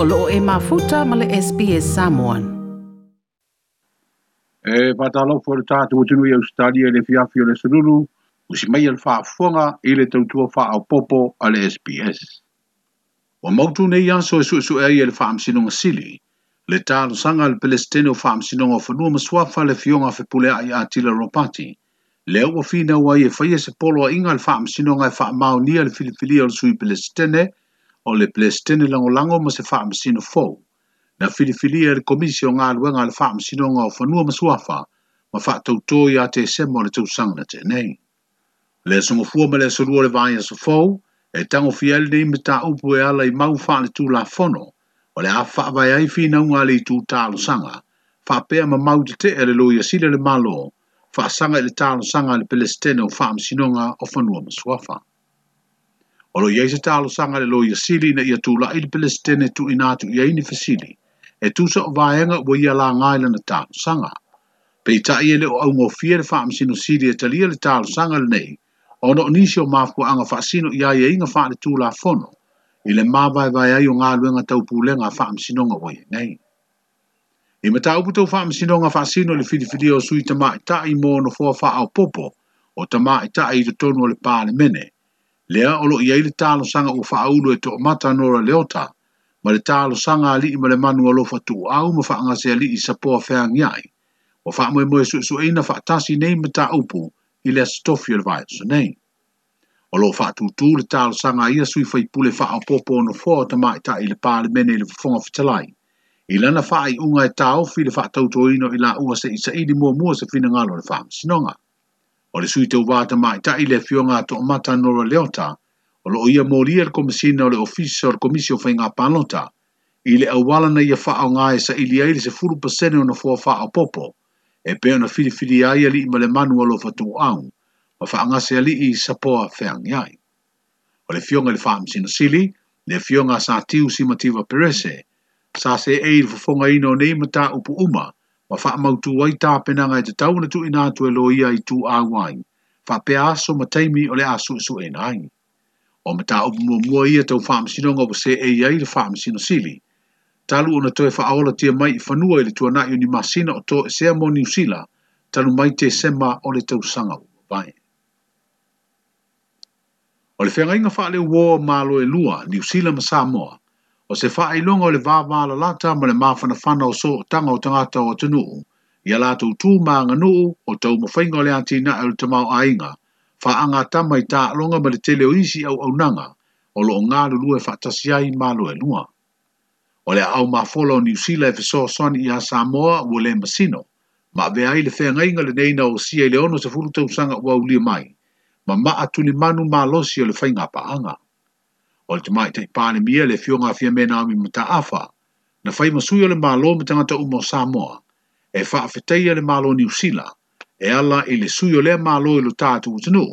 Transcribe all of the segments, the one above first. olo e mafuta male SPS Samoan. E whatalofo le tātou tunu i Australia le fia fio le u usi mai al whaafuanga i le fa au popo ale le SPS. Wa mautu nei anso so suesu e i le whaamsinonga sili, le tal sanga le pelestene o whaamsinonga o swa fa le fionga whepulea i atila ropati, le ua fina wai fa ye se polo a inga le whaamsinonga nga fa mau ni al filifili al sui pelestene, o le Palestine lango ma se whaamasino fo. na filifilia e le komisi o ngā luenga le nga o whanua masuafa ma whaatautō iā te sema o le tausaga na e nei. Le asogofua ma le asolua le vaia fo, e tagofia fiel lenei me taupu e ala i mau faaleitulafono o le a faavae ai na a le itutalosaga faapea ma mau tetee le lo iasile le malo fa i le talosaga a le pelestene o nga o fanua masuafa Olo ye se talo sanga le lo ye sili na ia tu la il pele tu inatu ye ni fasili. E tu sa o vaenga wa ia la ngai lana talo sanga. Pe ita e ia le o au ngō fia le faa msino sili e talia le talo sanga nei. Ono o nisio mafu anga faa sino ia ia inga faa le tu la fono. Ile le mā vai vai ai o ngā luenga tau pūlenga a faa msino nga wai nei. I me tau putau faa msino nga faa sino le filifili o sui tamā ta i mo no fua faa au popo o tamā ta i tutonu o le pāle mene. mene lea olo ia ile talo sanga u faaulu e to mata nora leota, ma le talo sanga ali ima le manu alo fatu au ma faa ngase ali isa poa feang yai, wa faa mwe mwe su su eina faa tasi nei mta upu ile astofio le vaya su nei. Olo faa tu le talo sanga ia sui fai pule faa popo ono foa ta mai ta ile pale mene ile fonga fitalai, ila na faa i unga e tau fi le faa tautoino ila ua se isa ili mua mua se fina ngalo le faa msinonga o le sui te uwata mai ta ile fio to mata nora leota, o lo ia mori e komisina o le ofisi o le komisio fai ngā panota, i le awala na ia faa e o ngā sa ili aile se furu pasene o e na fua faa o popo, e pe ona fili fili ai ali ima le manu alo fatu au, ma faa ngase ali i sapoa feang iai. O le fionga le faa msina sili, le fionga sa tiu simativa perese, sa se eil fufonga ino nei mata upu uma, wa faa mautu wai ta ngai te tau na tu ina tu e loia i tu a wai. Faa pe aso ma teimi o le aso su e nai. O ma ta upu mua mua ia tau faa msino ngobo se e iai le faa msino sili. Talu o na toe faa aola tia mai i fanua ili tua nai ni masina o to e sea mo ni usila. Talu mai te sema o le tau sanga u vai. O le whenga inga faa le uo ma lo e lua ni usila ma Samoa. moa o se faa ilonga o le vaa la lata ma le maa fana o so tanga o tangata o tenu. Ia lata u tū maa nga o tau mawhainga o le anti na au e tamau ainga. Fa anga tama i taa longa ma le tele o isi au au nanga o lo o ngā lulu e whaktasiai maa lo e lua. O le au maa fola o New Zealand fe so son i a Samoa u le masino. Ma vea i le fea ngainga le neina o si i le ono se furu tau sanga ua uli mai. Ma maa tuli manu maa losi o le whainga paanga. anga o le tamai tai pāne mia le fio fia mena ami mata afa, na fai masui o le mālo me tangata umo Samoa, e wha fetei le malo ni usila, e ala i le sui o le mālo i lo tātu utanu,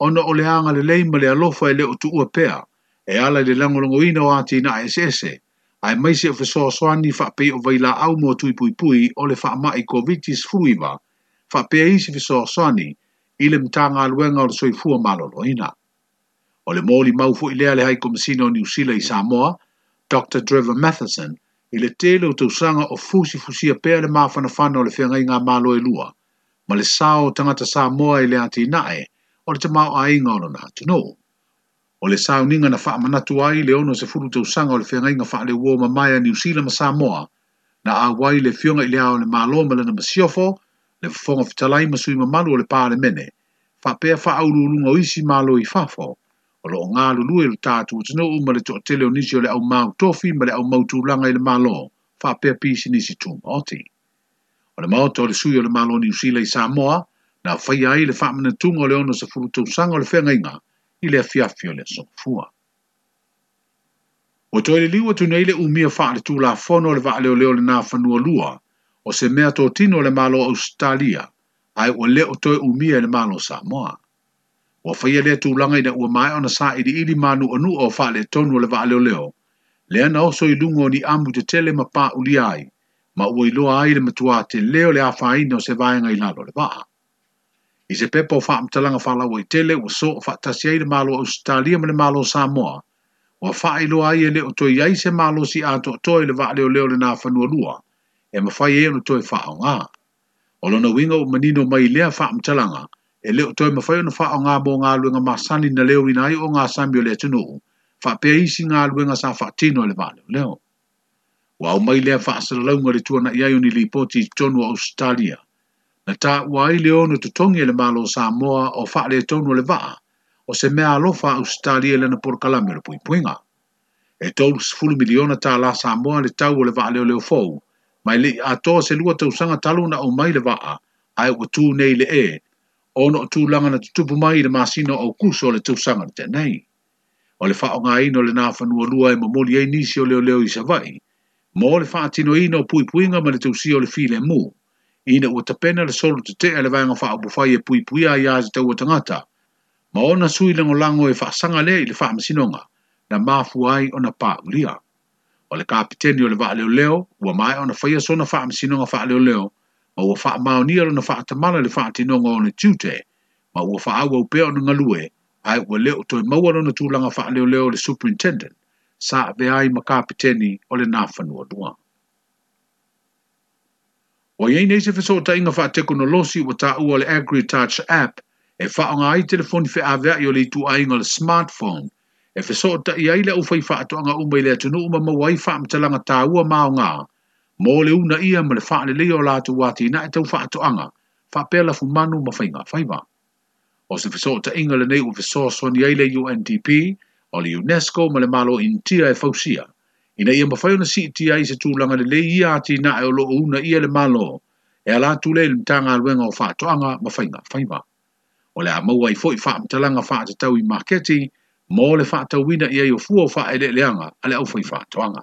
ona o le anga le leima le alofa e le o tuua pea, e ala i le langolongo ina o ati na SS, e. ai maise o fesoa soani wha pei o vaila au mua tui pui pui o le wha mai COVID-19 fruiva, wha pei isi fesoa soani, ile mtanga aluenga o soifua malo loina. ina o le mōli mau fo lea le hai komisina o New Zealand i Samoa, Dr. Trevor Matheson, i le tele o tausanga o fusi fusia pēr le māwhana whana o le whiangai ngā mālo e lua, ma le sāo tangata Samoa i le ati nae, o le tamau a inga o lona hatu no. O le sāo ninga na wha manatu ai, le ono se furu tausanga o le whiangai ngā wha le uo ma mai a New Zealand ma Samoa, na a wai le whionga i le ao le mālo ma le na masiofo, le fonga fitalai ma sui ma malu o le pā mene, fa pēr wha aurulunga o isi mālo i fafo, o lo nga lu lu e lu tātu o tino uma le tō tele o nisi o le au mau tofi ma le au mau tūlanga i le malo, wha pia pisi nisi tū maoti. O le maoto o le sui o le malo ni usila i Samoa, na whai ai le wha mana tunga o le ono sa furu tū sanga o le whenga inga, i le fiafi o le sok fua. O tō ele liwa tūnei le umia wha le tūla fono le wha leo leo le nā whanua lua, o se mea tō tino le malo Australia, ai o le o tō umia le malo Samoa. Samoa o faya ye le tu langa ina ua mai ona sa i di ili manu anu o fa le tonu le va leo leo. Le ana oso i lungo ni amu te tele ma pa uli ai, ma ua i ai le matua te leo le afa ina o se vaenga i lalo le vaa. I se pepo fa amtalanga faa lawa i tele ua so o fa tasia i le malo o stalia ma le malo Samoa, ua fa i loa ai e le o toi ai se malo si ato o toi le va leo leo le na fa nua lua, e ma fa ye no toi faa o ngā. O lona winga o manino mai lea fa amtalanga, e leo toi mawhai na wha o ngā mō ngā luenga masani na leo rina ai o ngā sambio le tunu o. Wha pia isi ngā luenga sa wha tino le vale leo. Wa o mai lea wha asalaunga le tuana iai o ni lipoti tonu Australia. Na ta wa i leo na tutongi e le malo Samoa o wha le tonu le vaa o se mea alofa Australia le na porkalame le puipuinga. E tolu sifulu miliona ta la Samoa le tau o le vaa leo leo fou, Mai le atoa se lua tausanga talu na o mai le vaa ai o tū nei le e o no tu langa na tupu mai le masino au kuso o le tu sanga te nei. O le wha o ngā ino le nāwha lua e mamuli e nisi o leo i savai. Mo le wha atino ino pui puinga ma le tu si o le file mu. Ina ua tapena le solo te te ele vanga wha abufai e pui puia i aze te ua tangata. Ma ona sui lango lango e wha sanga le i wha masinonga na mafu ai o na pā ulia. O le kapiteni o le wha leo leo, ua mai o na whaia sona wha masinonga wha leo leo, ma ua faa mao ni ala na faa tamala le faa tinonga o na tute, ma ua faa awa upea na ngalue, ai ua leo toi maua na tūlanga faa leo leo le superintendent, sa vea ai maka piteni o le nafanua dua. O yei nei se fesoa ta inga faa teko na losi wa ta ua le AgriTouch app, e faa nga ai telefoni fe avea i o le itu ainga le smartphone, e fesoa ta i aile ufai faa toanga umbe le atunu umama wai faa mtalanga ta ua maa ngaa, mo le una ia mo le le leo la tu wati na e tau pela fu manu ma fainga faiva O se fiso ta inga le nei o fiso ni aile UNDP o le UNESCO mo le malo tia e fausia. Ina ia faiona si tia i se langa le le ia ati na e o lo una ia le malo e ala tu le limtanga luenga o anga ma fainga faiva O le a maua i fa whaamtalanga tau i marketi mo le wina ia i o e le leanga ale au fa toanga.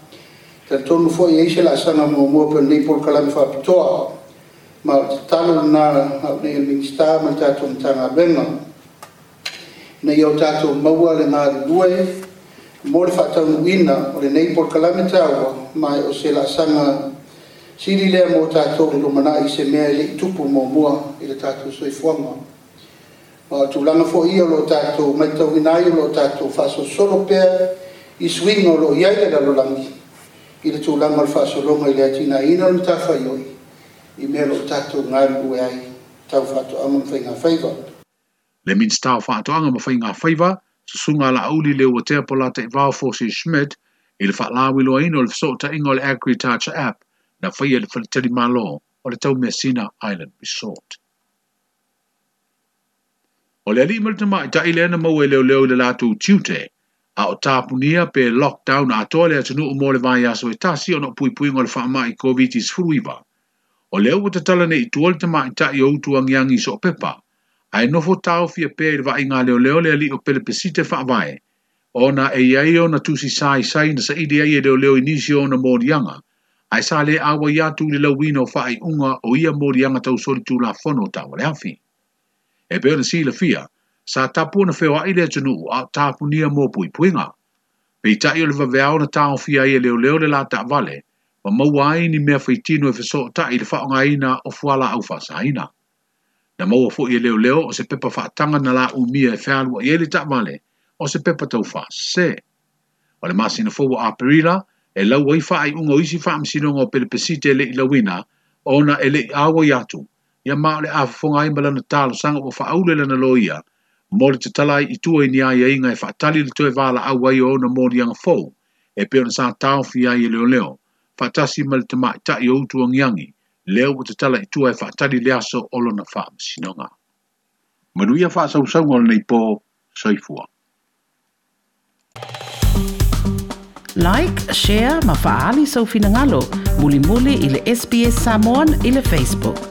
te tonu foi ai se la sana mo mo pe nei por kala fa pitoa ma talo na nei minsta ma tato tanga benga nei o tatou maua le ngā mo le faataunuuina o lenei polokalame taua ma me o se laasaga sili lea mo tatou le mana i se mea leʻi tupu muamua i le tatou soi fuanga ma tulanga fo ia lo tato mai tau ina i lo tato fa so i suiga o loo iai le lalolagi i le tulaga o le faasologa i le atinaina ona tafai oe i mea loo tatou galulue ai taufaatoʻaga ma faiga faiva le minista o faatoʻaga ma faiga faiva susuga a laʻauli le ua tea po lata i vao fosi schmidt i le faalawiloaina o le fesootaʻiga o le agriculture app na faia le faletali malo o le taumea sina island resort o le alii ma le tamaʻitaʻi lea na maua i leoleo i le latou tiute a o tāpunia pe lockdown a toa lea tunu o mōle vai aso e tasi o no pui pui ngol wha i COVID-19 furuiva. O leo wata tala ne i tuol te mai ta i o utu angiangi so pepa, a e nofo tau fia pe e rwa inga leo leo lea li o pele pesite wha vai, o na e iai o na tusi sai sai na sa idea i e leo leo inisio na mōrianga, a e sa le awa i atu le lau wino wha i unga o ia mōrianga tau soli tu la fono tau le hafi. E peo na si la fia, sa tapu na whewa i lea tunu u a tapu nia mō pui puinga. Pei tai o le vaveao na tāo fia i e leo leo le la tā vale, ma maua ni mea whaitino e whesoa tai le whaonga ina o fuala au whasa ina. Na maua fo i e leo leo o se pepa whaatanga na la umia e whealua i ele tā vale, o se pepa tau se. O le masina fowa a perila, e lau ai wha ai ungo isi wha amsinongo pele pesite e le i lawina, o na ele i awa i atu, ia maa le awhafonga i malana talo sanga o wha aulele na loia, Mori te talai i tua ini ai inga e whaatali le toi vala au ai o na anga fau, e peo na sā tau fi ai e leo leo, whaatasi ma le te mai tai o utu angiangi, leo wa te talai i tua e whaatali le aso o lo na wha msinonga. Manuia wha sa usau ngol nei pō, soifua. Like, share, ma faali sa so ufina ngalo, muli muli ili SBS Samoan ili Facebook.